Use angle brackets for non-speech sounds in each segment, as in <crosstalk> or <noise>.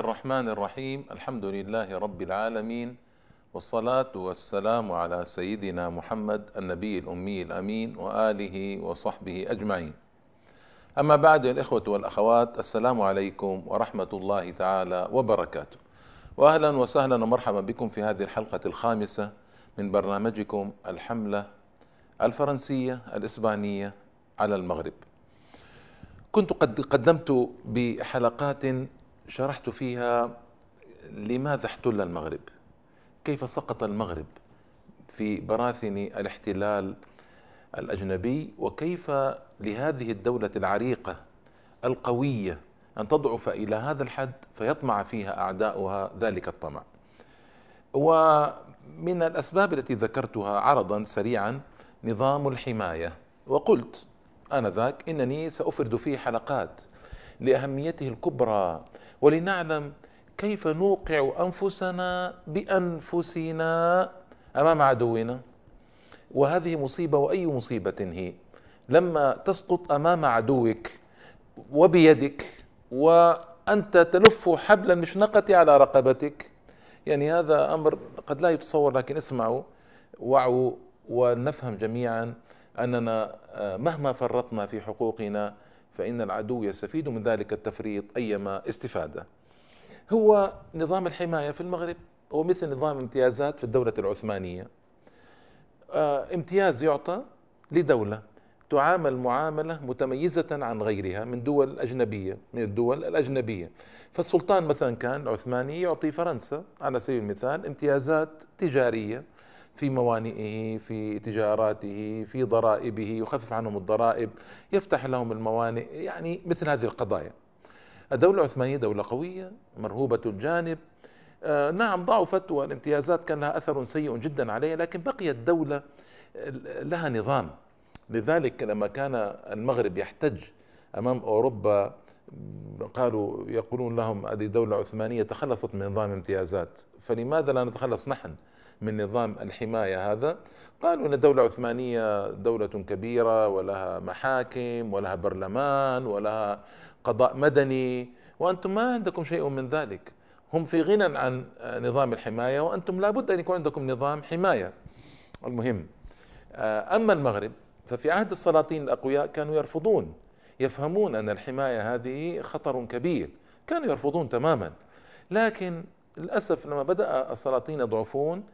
الرحمن الرحيم الحمد لله رب العالمين والصلاة والسلام على سيدنا محمد النبي الأمي الأمين وآله وصحبه أجمعين أما بعد الإخوة والأخوات السلام عليكم ورحمة الله تعالى وبركاته وأهلا وسهلا ومرحبا بكم في هذه الحلقة الخامسة من برنامجكم الحملة الفرنسية الإسبانية على المغرب كنت قد قدمت بحلقات شرحت فيها لماذا احتل المغرب. كيف سقط المغرب في براثن الاحتلال الأجنبي وكيف لهذه الدولة العريقة القوية أن تضعف إلى هذا الحد فيطمع فيها أعداؤها ذلك الطمع. ومن الأسباب التي ذكرتها عرضا سريعا نظام الحماية وقلت آنذاك إنني سأفرد فيه حلقات لأهميته الكبرى. ولنعلم كيف نوقع أنفسنا بأنفسنا أمام عدونا. وهذه مصيبة وأي مصيبة هي. لما تسقط أمام عدوك وبيدك وأنت تلف حبل المشنقة على رقبتك يعني هذا أمر قد لا يتصور لكن اسمعوا وعوا ونفهم جميعا أننا مهما فرطنا في حقوقنا فإن العدو يستفيد من ذلك التفريط أيما استفادة. هو نظام الحماية في المغرب هو مثل نظام امتيازات في الدولة العثمانية. آه امتياز يعطى لدولة تعامل معاملة متميزة عن غيرها من دول أجنبية من الدول الأجنبية. فالسلطان مثلا كان العثماني يعطي فرنسا على سبيل المثال امتيازات تجارية في موانئه في تجاراته في ضرائبه يخفف عنهم الضرائب يفتح لهم الموانئ يعني مثل هذه القضايا. الدولة العثمانية دولة قوية مرهوبة الجانب. آه نعم ضعفت والامتيازات كان لها أثر سيء جدا عليها لكن بقيت دولة لها نظام. لذلك لما كان المغرب يحتج أمام أوروبا قالوا يقولون لهم هذه دولة عثمانية تخلصت من نظام امتيازات فلماذا لا نتخلص نحن؟ من نظام الحماية هذا. قالوا أن الدولة العثمانية دولة كبيرة ولها محاكم ولها برلمان ولها قضاء مدني وأنتم ما عندكم شيء من ذلك. هم في غنى عن نظام الحماية وأنتم لابد أن يكون عندكم نظام حماية. المهم أما المغرب ففي عهد السلاطين الأقوياء كانوا يرفضون يفهمون أن الحماية هذه خطر كبير. كانوا يرفضون تماما. لكن للأسف لما بدأ السلاطين يضعفون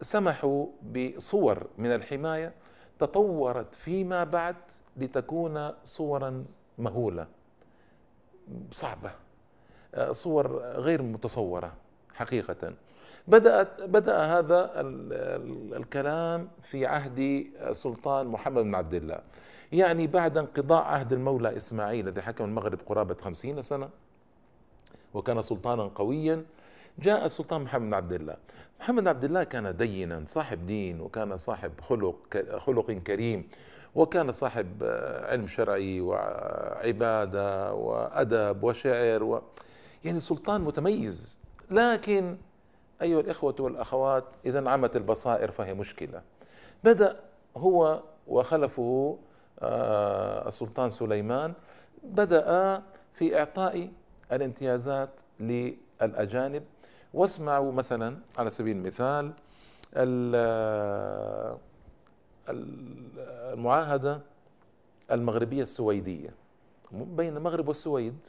سمحوا بصور من الحماية تطورت فيما بعد لتكون صورا مهولة صعبة صور غير متصورة حقيقة. بدأت بدأ هذا الكلام في عهد السلطان محمد بن عبد الله. يعني بعد انقضاء عهد المولى إسماعيل الذي حكم المغرب قرابة خمسين سنة وكان سلطانا قويا جاء السلطان محمد بن عبد الله محمد بن عبد الله كان دينا صاحب دين وكان صاحب خلق خلق كريم وكان صاحب علم شرعي وعبادة وأدب وشعر و يعني سلطان متميز. لكن أيها الإخوة والأخوات إذا عمت البصائر فهي مشكلة. بدأ هو وخلفه السلطان سليمان بدأ في إعطاء الامتيازات للأجانب واسمعوا مثلا على سبيل المثال المعاهدة المغربية السويدية. بين المغرب والسويد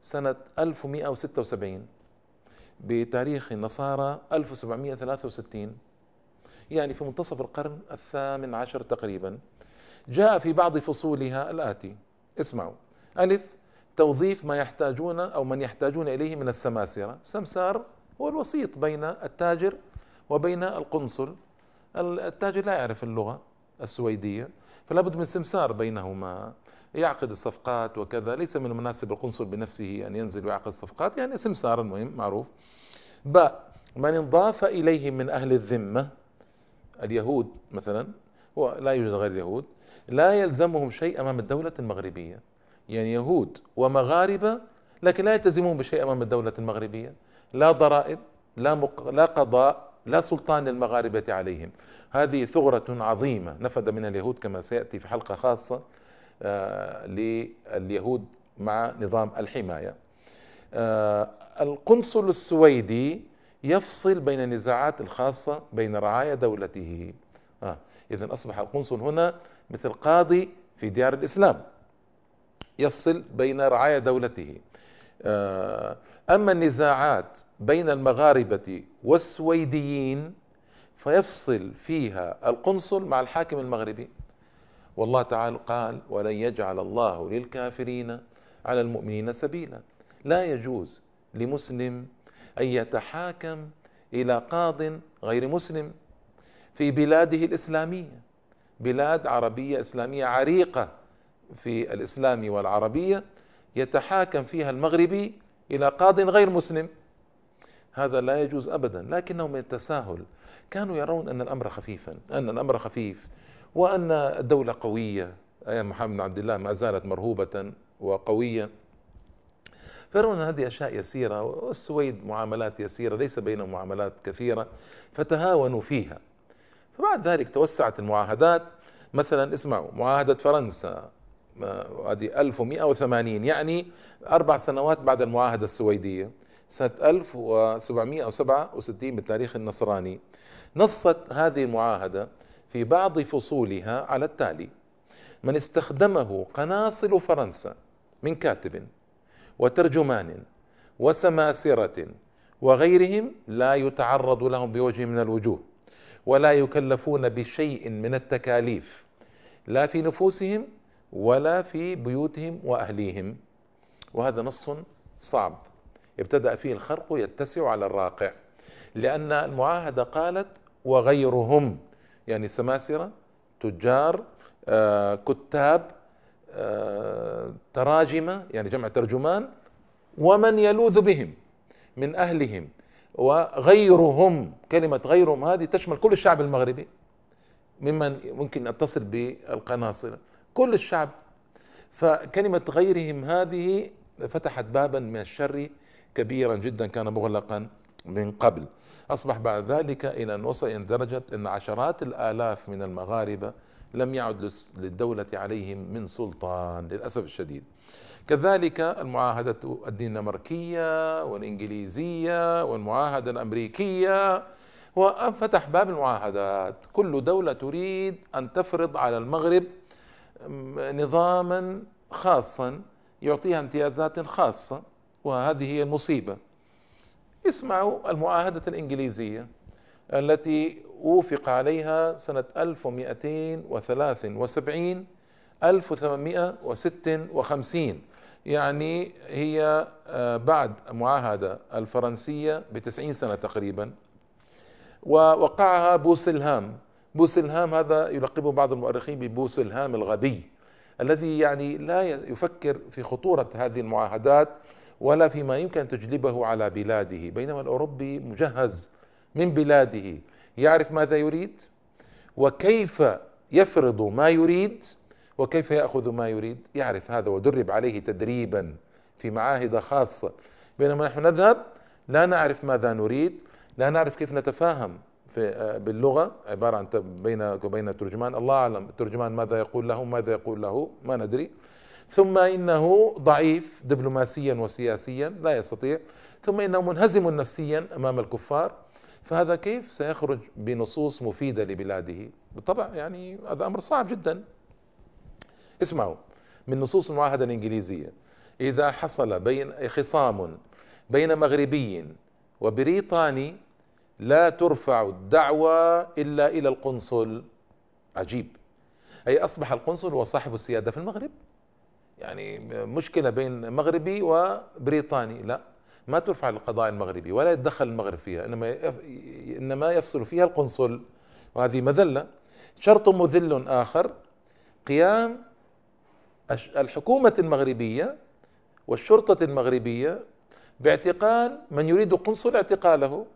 سنة 1176 بتاريخ النصارى 1763 يعني في منتصف القرن الثامن عشر تقريبا جاء في بعض فصولها الآتي. اسمعوا. ألف توظيف ما يحتاجون أو من يحتاجون إليه من السماسرة. سمسار هو الوسيط بين التاجر وبين القنصل. التاجر لا يعرف اللغة السويدية فلا بد من سمسار بينهما. يعقد الصفقات وكذا. ليس من المناسب القنصل بنفسه أن ينزل ويعقد الصفقات يعني سمسار المهم معروف. باء من انضاف إليه من أهل الذمة اليهود مثلا هو لا يوجد غير اليهود لا يلزمهم شيء أمام الدولة المغربية. يعني يهود ومغاربة لكن لا يلتزمون بشيء أمام الدولة المغربية. لا ضرائب لا مق... لا قضاء لا سلطان للمغاربة عليهم. هذه ثغرة عظيمة نفذ منها اليهود كما سيأتي في حلقة خاصة آه لليهود مع نظام الحماية. آه، القنصل السويدي يفصل بين النزاعات الخاصة بين رعايا دولته. آه إذا أصبح القنصل هنا مثل قاضي في ديار الإسلام. يفصل بين رعايا دولته. أما النزاعات بين المغاربة والسويديين فيفصل فيها القنصل مع الحاكم المغربي. والله تعالى قال ولن يجعل الله للكافرين على المؤمنين سبيلا لا يجوز لمسلم أن يتحاكم إلى قاض غير مسلم في بلاده الإسلامية. بلاد عربية إسلامية عريقة في الإسلام والعربية يتحاكم فيها المغربي إلى قاض غير مسلم. هذا لا يجوز ابدا لكنه من التساهل. كانوا يرون أن الأمر خفيفا أن الأمر خفيف وأن الدولة قوية. أيام محمد بن عبد الله ما زالت مرهوبة وقوية. فيرون هذه أشياء يسيرة والسويد معاملات يسيرة ليس بينهم معاملات كثيرة فتهاونوا فيها. فبعد ذلك توسعت المعاهدات. مثلا اسمعوا معاهدة فرنسا. هذه 1180 يعني أربع سنوات بعد المعاهدة السويدية سنة 1767 بالتاريخ النصراني نصت هذه المعاهدة في بعض فصولها على التالي من استخدمه قناصل فرنسا من كاتب وترجمان وسماسرة وغيرهم لا يتعرض لهم بوجه من الوجوه ولا يكلفون بشيء من التكاليف لا في نفوسهم ولا في بيوتهم وأهليهم. وهذا نص صعب. ابتدأ فيه الخرق يتسع على الراقع لأن المعاهدة قالت وغيرهم يعني سماسرة تجار آه، كتاب تراجمة يعني جمع ترجمان ومن يلوذ بهم من أهلهم. وغيرهم كلمة غيرهم هذه تشمل كل الشعب المغربي ممن ممكن أتصل بالقناصرة. كل الشعب. فكلمة غيرهم هذه فتحت بابا من الشر كبيرا جدا كان مغلقا من قبل. أصبح بعد ذلك إلى أن وصل إلى درجة أن عشرات الآلاف من المغاربة لم يعد للدولة عليهم من سلطان للأسف الشديد. كذلك المعاهدة الدنماركية والإنجليزية والمعاهدة الأمريكية وفتح باب المعاهدات. كل دولة تريد أن تفرض على المغرب نظاما خاصا يعطيها امتيازات خاصة وهذه هي المصيبة. اسمعوا المعاهدة الإنجليزية التي وفق عليها سنة 1273 1856 يعني هي آه، بعد المعاهدة الفرنسية بتسعين سنة تقريبا. ووقعها بوسلهام. بوسلهام هذا يلقبه بعض المؤرخين ببوسلهام الغبي الذي يعني لا يفكر في خطورة هذه المعاهدات ولا فيما يمكن تجلبه على بلاده بينما الأوروبي مجهز من بلاده يعرف ماذا يريد وكيف يفرض ما يريد وكيف يأخذ ما يريد يعرف هذا ودرب عليه تدريبا في معاهد خاصة. بينما نحن نذهب لا نعرف ماذا نريد لا نعرف كيف نتفاهم. في آه، باللغة عبارة عن بينك وبين الترجمان الله أعلم الترجمان ماذا يقول له ماذا يقول له ما ندري. ثم إنه ضعيف دبلوماسيا وسياسيا لا يستطيع. ثم إنه منهزم نفسيا أمام الكفار. فهذا كيف سيخرج بنصوص مفيدة لبلاده؟ بالطبع يعني هذا أمر صعب جدا. اسمعوا من نصوص المعاهدة الإنجليزية. إذا حصل بين خصام بين مغربي وبريطاني لا ترفع الدعوة إلا إلى القنصل. عجيب. أي أصبح القنصل هو صاحب السيادة في المغرب. يعني مشكلة بين مغربي وبريطاني. لا ما ترفع للقضاء المغربي ولا يتدخل المغرب فيها. إنما إنما يفصل فيها القنصل. وهذه مذلة. شرط مذل آخر قيام الحكومة المغربية والشرطة المغربية باعتقال من يريد قنصل اعتقاله.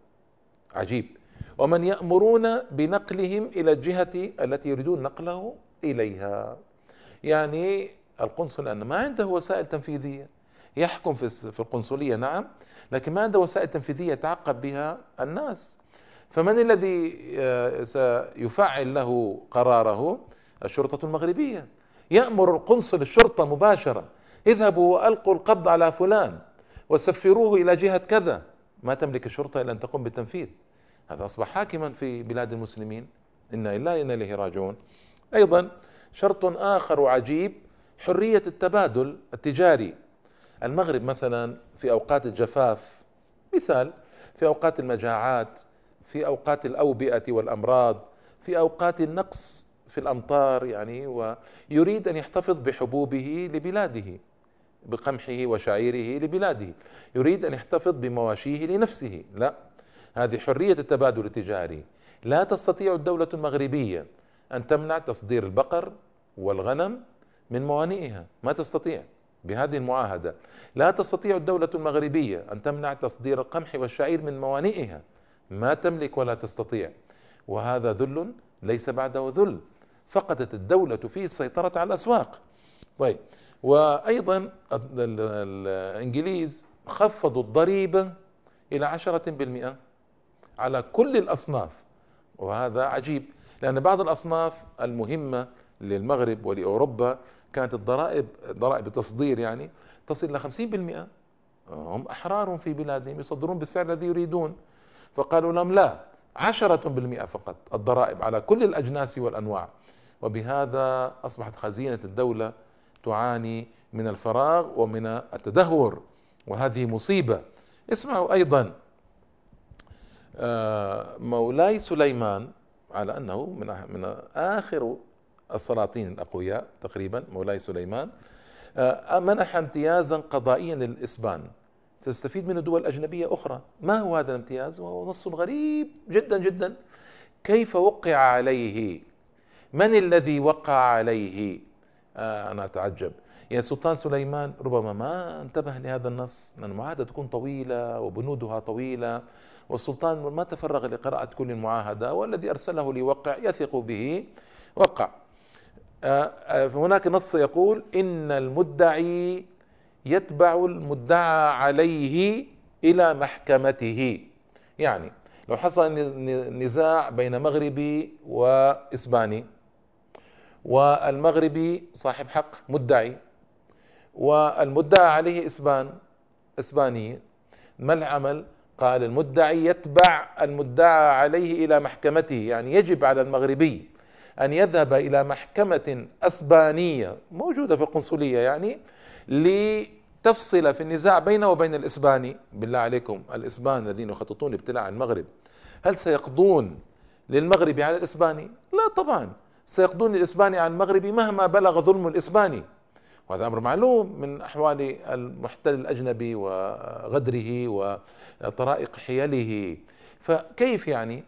عجيب. ومن يأمرون بنقلهم إلى الجهة التي يريدون نقله إليها. يعني القنصل أن ما عنده وسائل تنفيذية. يحكم في القنصلية نعم لكن ما عنده وسائل تنفيذية يتعقب بها الناس. فمن الذي آه، سيفعل له قراره؟ الشرطة المغربية. يأمر القنصل الشرطة مباشرة. اذهبوا وألقوا القبض على فلان وسفروه إلى جهة كذا. ما تملك الشرطة إلا أن تقوم بالتنفيذ. هذا أصبح حاكما في بلاد المسلمين. إنا لله إنا إليه راجعون. أيضا شرط آخر وعجيب حرية التبادل التجاري. المغرب مثلا في أوقات الجفاف مثال في أوقات المجاعات في أوقات الأوبئة والأمراض في أوقات النقص في الأمطار يعني ويريد أن يحتفظ بحبوبه لبلاده. بقمحه وشعيره لبلاده. يريد أن يحتفظ بمواشيه لنفسه. لا هذه حرية التبادل التجاري. لا تستطيع الدولة المغربية أن تمنع تصدير البقر والغنم من موانئها. ما تستطيع بهذه المعاهدة. لا تستطيع الدولة المغربية أن تمنع تصدير القمح والشعير من موانئها. ما تملك ولا تستطيع. وهذا ذل ليس بعده ذل. فقدت الدولة فيه السيطرة على الأسواق. طيب. وأيضا الإنجليز خفضوا إلى عشرة بالمئة على كل الأصناف. وهذا عجيب لأن بعض الأصناف المهمة للمغرب ولأوروبا كانت الضرائب ضرائب التصدير يعني تصل إلى 50% هم أحرار في بلادهم يصدرون بالسعر الذي يريدون. فقالوا لهم لا عشرة بالمئة فقط الضرائب على كل الأجناس والأنواع. وبهذا أصبحت خزينة الدولة تعاني من الفراغ ومن التدهور وهذه مصيبة. اسمعوا أيضا آه، مولاي سليمان على أنه من من آخر السلاطين الأقوياء تقريبا مولاي سليمان آه، منح امتيازا قضائيا للإسبان. تستفيد منه دول أجنبية أخرى. ما هو هذا الامتياز؟ وهو نص غريب جدا جدا. كيف وقع عليه؟ من الذي وقع عليه؟ آه أنا أتعجب. يعني السلطان سليمان ربما ما انتبه لهذا النص لأن المعاهدة تكون طويلة وبنودها طويلة والسلطان ما تفرغ لقراءة كل المعاهدة والذي أرسله ليوقع يثق به وقع. آه، آه، هناك نص يقول إن المدعي يتبع المدعى عليه إلى محكمته. يعني لو حصل نزاع بين مغربي وإسباني والمغربي صاحب حق مدعي. والمدعى عليه إسبان إسباني. ما العمل؟ قال المدعي يتبع المدعى عليه إلى محكمته يعني يجب على المغربي أن يذهب إلى محكمة أسبانية موجودة في القنصلية يعني لتفصل في النزاع بينه وبين الإسباني. بالله عليكم الإسبان الذين يخططون لابتلاع المغرب هل سيقضون للمغربي على الإسباني؟ لا طبعا. سيقضون للإسباني على المغربي مهما بلغ ظلم الإسباني. وهذا أمر معلوم من أحوال المحتل الأجنبي وغدره وطرائق حيله. فكيف يعني؟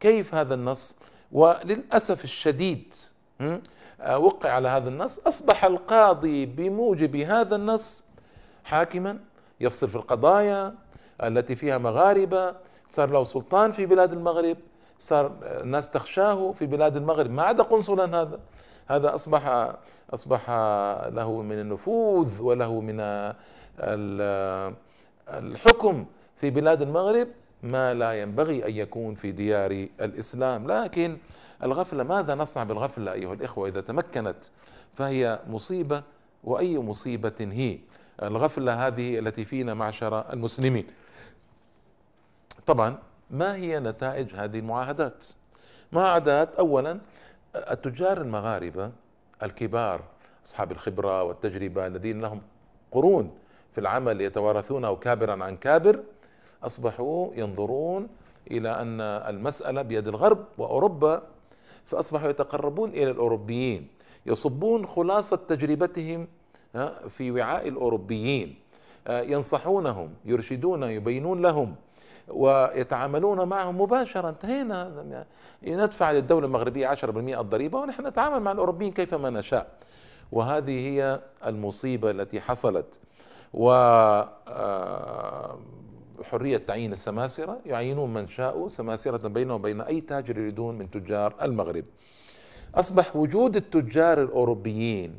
كيف هذا النص؟ وللأسف الشديد آه، وقع على هذا النص. أصبح القاضي بموجب هذا النص حاكما يفصل في القضايا التي فيها مغاربة صار له سلطان في بلاد المغرب. صار الناس تخشاه في بلاد المغرب. ما عدا قنصلا هذا هذا أصبح أصبح له من النفوذ وله من الحكم في بلاد المغرب ما لا ينبغي أن يكون في ديار الإسلام. لكن الغفلة ماذا نصنع بالغفلة أيها الإخوة إذا تمكنت؟ فهي مصيبة وأي مصيبة هي؟ الغفلة هذه التي فينا معشر المسلمين. طبعا ما هي نتائج هذه المعاهدات؟ معاهدات اولا التجار المغاربة الكبار أصحاب الخبرة والتجربة الذين لهم قرون في العمل يتوارثونه كابرا عن كابر أصبحوا ينظرون إلى أن المسألة بيد الغرب وأوروبا فأصبحوا يتقربون إلى الأوروبيين يصبون خلاصة تجربتهم في وعاء الأوروبيين. ينصحونهم يرشدون يبينون لهم ويتعاملون معهم مباشرة. انتهينا. ندفع للدولة المغربية 10% الضريبة ونحن نتعامل مع الأوروبيين كيفما نشاء. وهذه هي المصيبة التي حصلت. و آه، حرية تعيين السماسرة. يعينون من شاءوا سماسرة بينهم وبين أي تاجر يريدون من تجار المغرب. أصبح وجود التجار الأوروبيين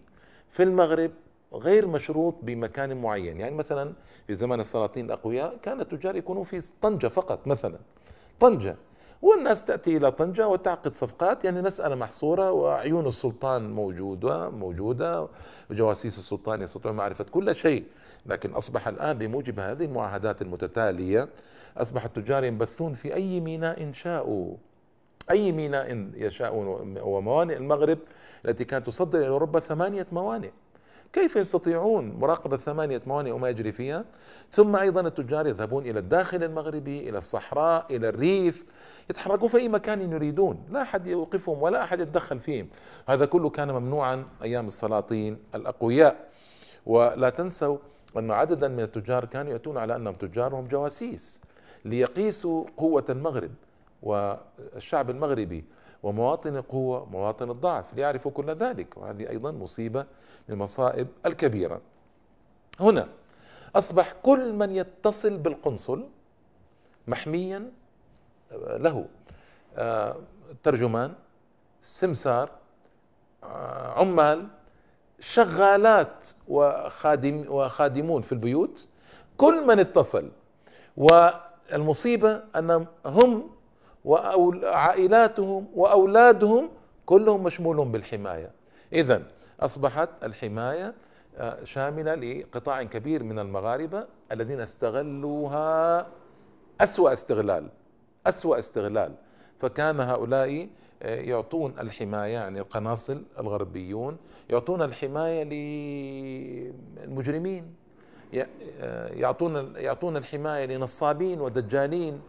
في المغرب غير مشروط بمكان معين. يعني مثلا في زمن السلاطين الأقوياء كان التجار يكونون في طنجة فقط مثلا. طنجة. والناس تأتي إلى طنجة وتعقد صفقات يعني مسألة محصورة وعيون السلطان موجودة موجودة وجواسيس السلطان يستطيعون معرفة كل شيء. لكن أصبح الآن بموجب هذه المعاهدات المتتالية أصبح التجار ينبثون في أي ميناء شاءوا. أي ميناء يشاءون وموانئ المغرب التي كانت تصدر إلى أوروبا ثمانية موانئ. كيف يستطيعون مراقبة ثمانية موانئ وما يجري فيها؟ ثم أيضا التجار يذهبون إلى الداخل المغربي إلى الصحراء إلى الريف يتحركون في أي مكان يريدون. لا أحد يوقفهم ولا أحد يتدخل فيهم. هذا كله كان ممنوعا أيام السلاطين الأقوياء. ولا تنسوا أن عددا من التجار كانوا يأتون على أنهم تجار وهم جواسيس ليقيسوا قوة المغرب والشعب المغربي. ومواطن القوة ومواطن الضعف ليعرفوا كل ذلك. وهذه أيضا مصيبة من المصائب الكبيرة. هنا أصبح كل من يتصل بالقنصل محميا له آه، ترجمان سمسار آه، عمال شغالات وخادم وخادمون في البيوت. كل من اتصل. والمصيبة أن هم وعائلاتهم وأولادهم كلهم مشمولون بالحماية. إذا أصبحت الحماية آه، شاملة لقطاع كبير من المغاربة الذين استغلوها أسوأ استغلال أسوأ استغلال. فكان هؤلاء آه، يعطون الحماية يعني القناصل الغربيون يعطون الحماية للمجرمين آه، يعطون يعطون الحماية لنصابين ودجالين.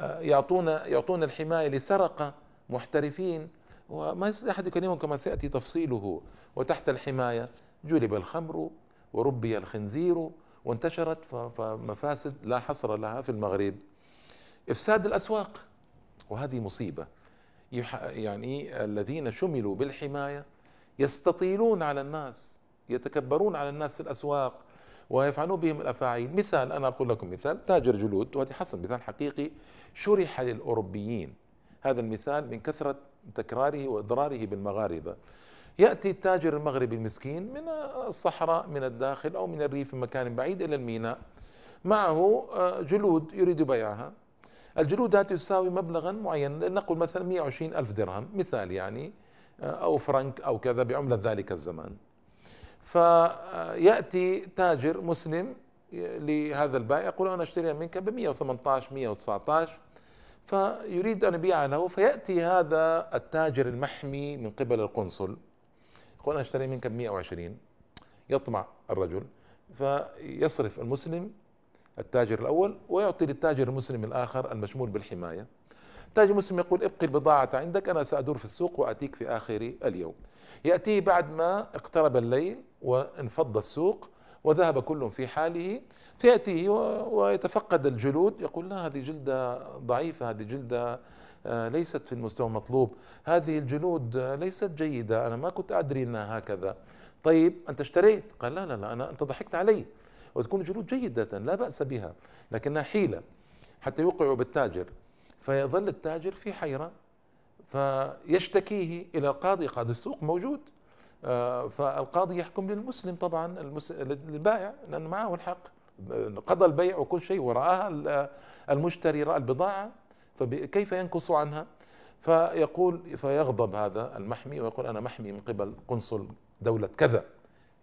يعطون يعطون الحماية لسرقة محترفين. وما يستطيع أحد يكلمهم كما سيأتي تفصيله. وتحت الحماية جلب الخمر وربي الخنزير وانتشرت فمفاسد لا حصر لها في المغرب. إفساد الأسواق. وهذه مصيبة. يعني الذين شملوا بالحماية يستطيلون على الناس يتكبرون على الناس في الأسواق. ويفعلون بهم الأفاعيل. مثال أنا أقول لكم مثال تاجر جلود وهذه حسن مثال حقيقي شرح للأوروبيين. هذا المثال من كثرة تكراره وإضراره بالمغاربة. يأتي التاجر المغربي المسكين من الصحراء من الداخل أو من الريف من مكان بعيد إلى الميناء. معه آه، جلود يريد بيعها. الجلود هذه تساوي مبلغا معين نقول مثلا 120 ألف درهم مثال يعني آه، أو فرنك أو كذا بعملة ذلك الزمان. فيأتي تاجر مسلم لهذا البائع يقول أنا أشتريها منك ب 118 119 فيريد أن يبيعها له فيأتي هذا التاجر المحمي من قبل القنصل يقول أنا أشتري منك ب 120 يطمع الرجل فيصرف المسلم التاجر الأول ويعطي للتاجر المسلم الآخر المشمول بالحماية. تاجر مسلم يقول ابقي البضاعة عندك أنا سأدور في السوق وأتيك في آخر اليوم. يأتيه بعد ما اقترب الليل وانفض السوق وذهب كل في حاله فيأتيه ويتفقد الجلود يقول لا هذه جلدة ضعيفة هذه جلدة آه، ليست في المستوى المطلوب هذه الجلود ليست جيدة أنا ما كنت أدري أنها هكذا. طيب أنت اشتريت؟ قال لا لا لا أنا أنت ضحكت علي. وتكون الجلود جيدة لا بأس بها لكنها حيلة حتى يوقعوا بالتاجر. فيظل التاجر في حيرة فيشتكيه إلى القاضي قاضي السوق موجود. آه، فالقاضي يحكم للمسلم طبعا البائع لأنه معه الحق. قضى البيع وكل شيء ورآها المشتري رأى البضاعة فكيف ينقص عنها؟ فيقول فيغضب هذا المحمي ويقول أنا محمي من قبل قنصل دولة كذا.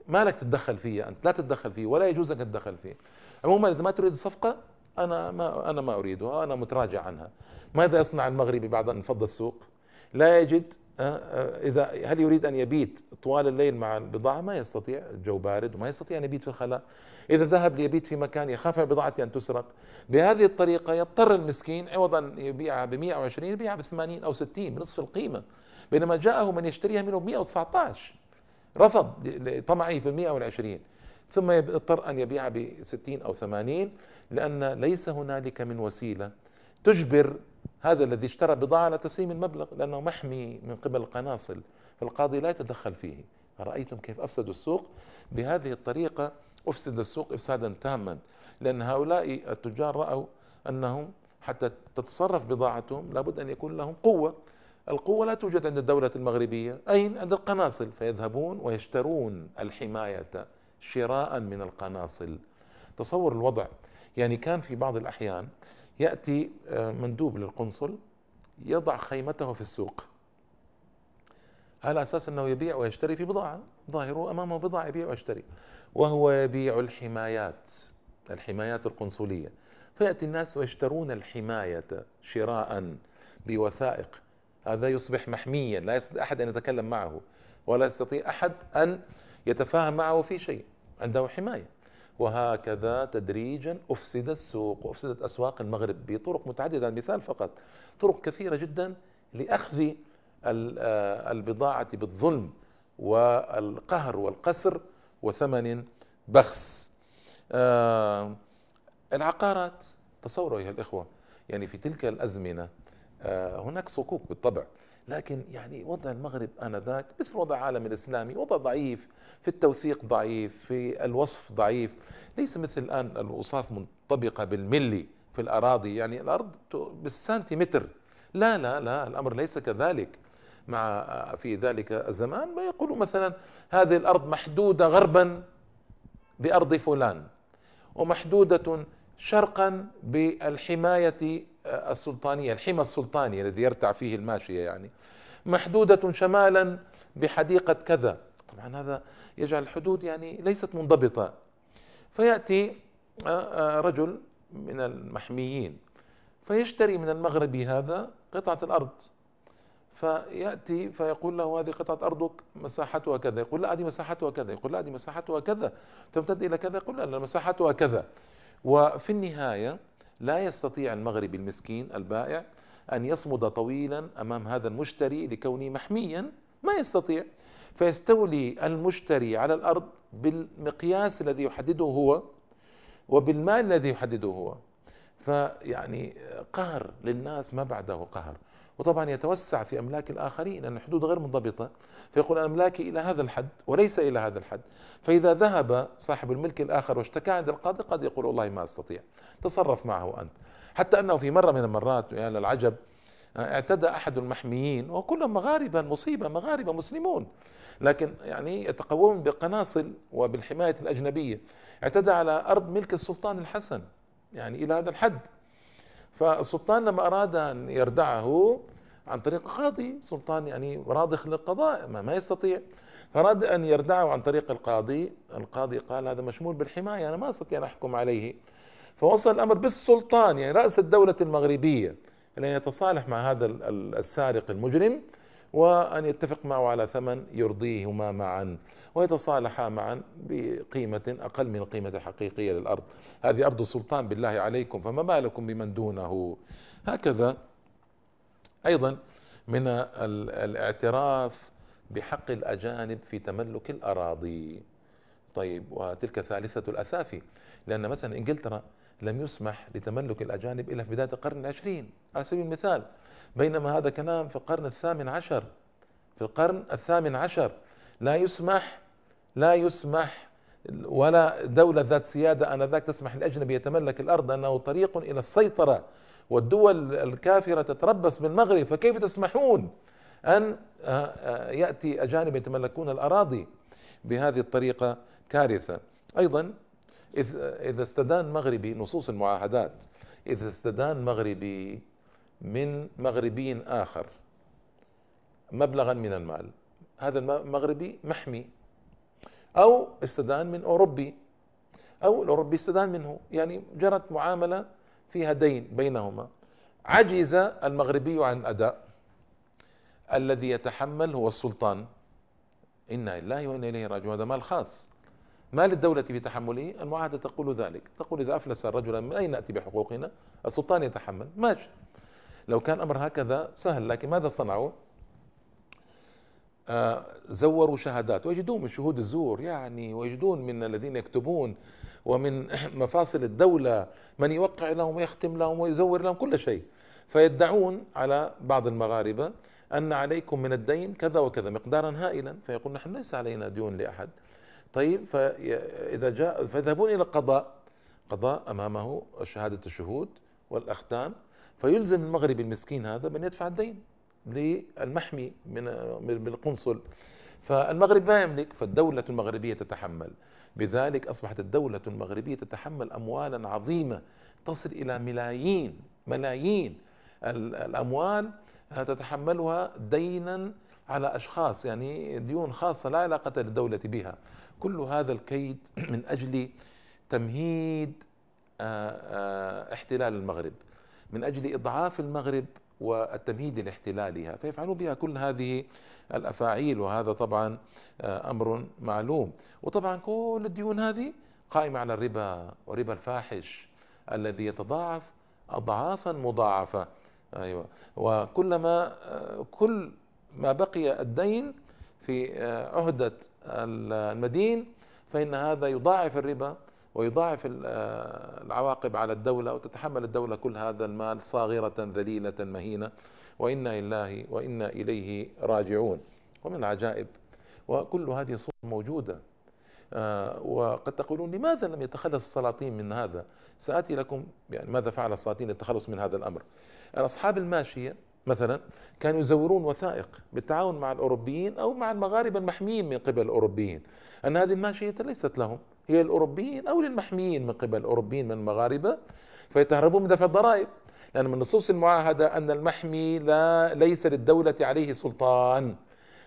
ما لك تتدخل فيه أنت لا تتدخل فيه ولا يجوز لك تتدخل فيه. عموما إذا ما تريد الصفقة أنا ما أنا ما أريدها أنا متراجع عنها. ماذا يصنع المغربي بعد أن انفض السوق؟ لا يجد آه، آه، إذا هل يريد أن يبيت طوال الليل مع البضاعة؟ ما يستطيع الجو بارد وما يستطيع أن يبيت في الخلاء. إذا ذهب ليبيت في مكان يخاف بضاعته أن تسرق. بهذه الطريقة يضطر المسكين عوض أن يبيعها ب 120 يبيعها ب 80 أو 60 بنصف القيمة. بينما جاءه من يشتريها منه ب 119 رفض لطمعه في المئة والعشرين. ثم يضطر أن يبيعها ب 60 أو 80 لأن ليس هنالك من وسيلة تجبر هذا الذي اشترى بضاعة على تسليم المبلغ لأنه محمي من قبل القناصل فالقاضي لا يتدخل فيه. رأيتم كيف أفسدوا السوق؟ بهذه الطريقة أفسد السوق إفسادا تاما لأن هؤلاء التجار رأوا أنهم حتى تتصرف بضاعتهم لابد أن يكون لهم قوة. القوة لا توجد عند الدولة المغربية. أين؟ عند القناصل. فيذهبون ويشترون الحماية شراء من القناصل. تصور الوضع. يعني كان في بعض الأحيان يأتي آه، مندوب للقنصل يضع خيمته في السوق. على أساس أنه يبيع ويشتري في بضاعة ظاهره أمامه بضاعة يبيع ويشتري وهو يبيع الحمايات الحمايات القنصلية. فيأتي الناس ويشترون الحماية شراء بوثائق. هذا يصبح محميا لا يستطيع أحد أن يتكلم معه ولا يستطيع أحد أن يتفاهم معه في شيء. عنده حماية. وهكذا تدريجا افسد السوق وأفسدت أسواق المغرب بطرق متعددة. مثال فقط طرق كثيرة جدا لأخذ آه، البضاعة بالظلم والقهر والقسر وثمن بخس. آه، العقارات تصوروا أيها الإخوة يعني في تلك الأزمنة آه، هناك صكوك بالطبع. لكن يعني وضع المغرب آنذاك مثل وضع العالم الإسلامي وضع ضعيف في التوثيق ضعيف في الوصف ضعيف. ليس مثل الآن الأوصاف منطبقة بالملي في الأراضي يعني الأرض بالسنتيمتر. لا لا لا الأمر ليس كذلك. مع في ذلك الزمان ما يقول مثلا هذه الأرض محدودة غربا بأرض فلان ومحدودة شرقا بالحماية السلطانية الحمى السلطاني الذي يرتع فيه الماشية يعني محدودة شمالا بحديقة كذا. طبعا هذا يجعل الحدود يعني ليست منضبطة. فيأتي آه، آه، رجل من المحميين فيشتري من المغربي هذا قطعة الأرض. فيأتي فيقول له هذه قطعة أرضك مساحتها كذا. يقول لا هذه مساحتها كذا. يقول لا هذه مساحتها كذا. تمتد إلى كذا؟ يقول لا مساحتها كذا. وفي النهاية لا يستطيع المغربي المسكين البائع أن يصمد طويلا أمام هذا المشتري لكونه محميا ما يستطيع. فيستولي المشتري على الأرض بالمقياس الذي يحدده هو وبالمال الذي يحدده هو. فيعني قهر للناس ما بعده قهر. وطبعا يتوسع في أملاك الآخرين لأن الحدود غير منضبطة. فيقول أنا أملاكي إلى هذا الحد وليس إلى هذا الحد. فإذا ذهب صاحب الملك الآخر واشتكى عند القاضي قد يقول والله ما أستطيع. تصرف معه أنت. حتى أنه في مرة من المرات يعني العجب اعتدى أحد المحميين وكلهم مغاربه المصيبه مغاربة مسلمون. لكن يعني يتقوون بالقناصل وبالحماية الأجنبية. اعتدى على أرض ملك السلطان الحسن يعني إلى هذا الحد. فالسلطان لما أراد أن يردعه عن طريق قاضي سلطان يعني راضخ للقضاء ما, ما يستطيع. فأراد أن يردعه عن طريق القاضي القاضي قال هذا مشمول بالحماية أنا ما أستطيع أن أحكم عليه. فوصل الأمر بالسلطان يعني رأس الدولة المغربية أن يتصالح مع هذا السارق المجرم. وأن يتفق معه على ثمن يرضيهما معا ويتصالحا معا بقيمة أقل من القيمة الحقيقية للأرض. هذه أرض السلطان بالله عليكم فما بالكم بمن دونه؟ هكذا أيضا من الاعتراف بحق الأجانب في تملك الأراضي. طيب وتلك ثالثة الأثافي لأن مثلا إنجلترا لم يسمح لتملك الأجانب إلا في بداية القرن العشرين. على سبيل المثال بينما هذا كلام في القرن الثامن عشر. في القرن الثامن عشر لا يسمح لا يسمح ولا دولة ذات سيادة آنذاك تسمح للأجنبي يتملك الأرض أنه طريق إلى السيطرة والدول الكافرة تتربص بالمغرب. فكيف تسمحون أن آه، آه، يأتي أجانب يتملكون الأراضي بهذه الطريقة كارثة؟ أيضا إذا استدان مغربي نصوص المعاهدات إذا استدان مغربي من مغربي آخر مبلغا من المال هذا المغربي محمي أو استدان من أوروبي أو الأوروبي استدان منه. يعني جرت معاملة فيها دين بينهما. عجز المغربي عن الأداء الذي يتحمل هو السلطان. إنا لله وإنا إليه راجعون. هذا مال خاص. ما للدولة في تحمله؟ المعاهدة تقول ذلك. تقول إذا أفلس الرجل من أين نأتي بحقوقنا؟ السلطان يتحمل. ماشي. لو كان أمر هكذا سهل لكن ماذا صنعوا؟ آه، زوروا شهادات ويجدون من شهود الزور يعني ويجدون من الذين يكتبون ومن <coughs> مفاصل الدولة من يوقع لهم ويختم لهم ويزور لهم كل شيء. فيدعون على بعض المغاربة أن عليكم من الدين كذا وكذا مقدارا هائلا. فيقول نحن ليس علينا ديون لأحد. طيب فإذا جاء فيذهبون إلى القضاء. قضاء أمامه شهادة الشهود والأختام. فيلزم المغربي المسكين هذا بأن يدفع الدين للمحمي من من القنصل. فالمغرب ما يملك فالدولة المغربية تتحمل. بذلك أصبحت الدولة المغربية تتحمل أموالا عظيمة. تصل إلى ملايين ملايين الأموال تتحملها دينا على أشخاص يعني ديون خاصة لا علاقة للدوله بها. كل هذا الكيد <clears throat> من أجل تمهيد آه، آه، احتلال المغرب. من أجل إضعاف المغرب والتمهيد لاحتلالها. فيفعلون بها كل هذه الأفاعيل. وهذا طبعا آه، أمر معلوم. وطبعا كل الديون هذه قائمة على الربا وربا الفاحش الذي يتضاعف اضعافا مضاعفة. أيوه. وكلما كل ما بقي الدين في عهدة المدين فإن هذا يضاعف الربا ويضاعف العواقب على الدولة وتتحمل الدولة كل هذا المال صاغرة ذليلة مهينة. وإنا لله وإنا إليه راجعون. ومن العجائب وكل هذه صور موجودة. آه، وقد تقولون لماذا لم يتخلص السلاطين من هذا؟ سآتي لكم يعني ماذا فعل السلاطين للتخلص من هذا الأمر؟ أصحاب الماشية مثلا كانوا يزورون وثائق بالتعاون مع الأوروبيين أو مع المغاربة المحميين من قبل الأوروبيين. أن هذه الماشية ليست لهم هي الأوروبيين أو للمحميين من قبل الأوروبيين من المغاربة فيتهربون من دفع الضرائب. لأن من نصوص المعاهدة أن المحمي لا ليس للدولة عليه سلطان.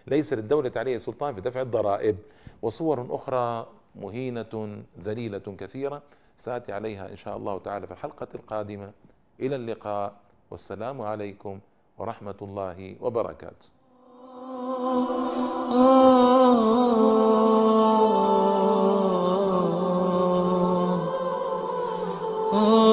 ليس للدولة عليه سلطان في دفع الضرائب. وصور أخرى مهينة ذليلة كثيرة سآتي عليها إن شاء الله تعالى في الحلقة القادمة. إلى اللقاء. والسلام عليكم. ورحمة الله وبركاته Oh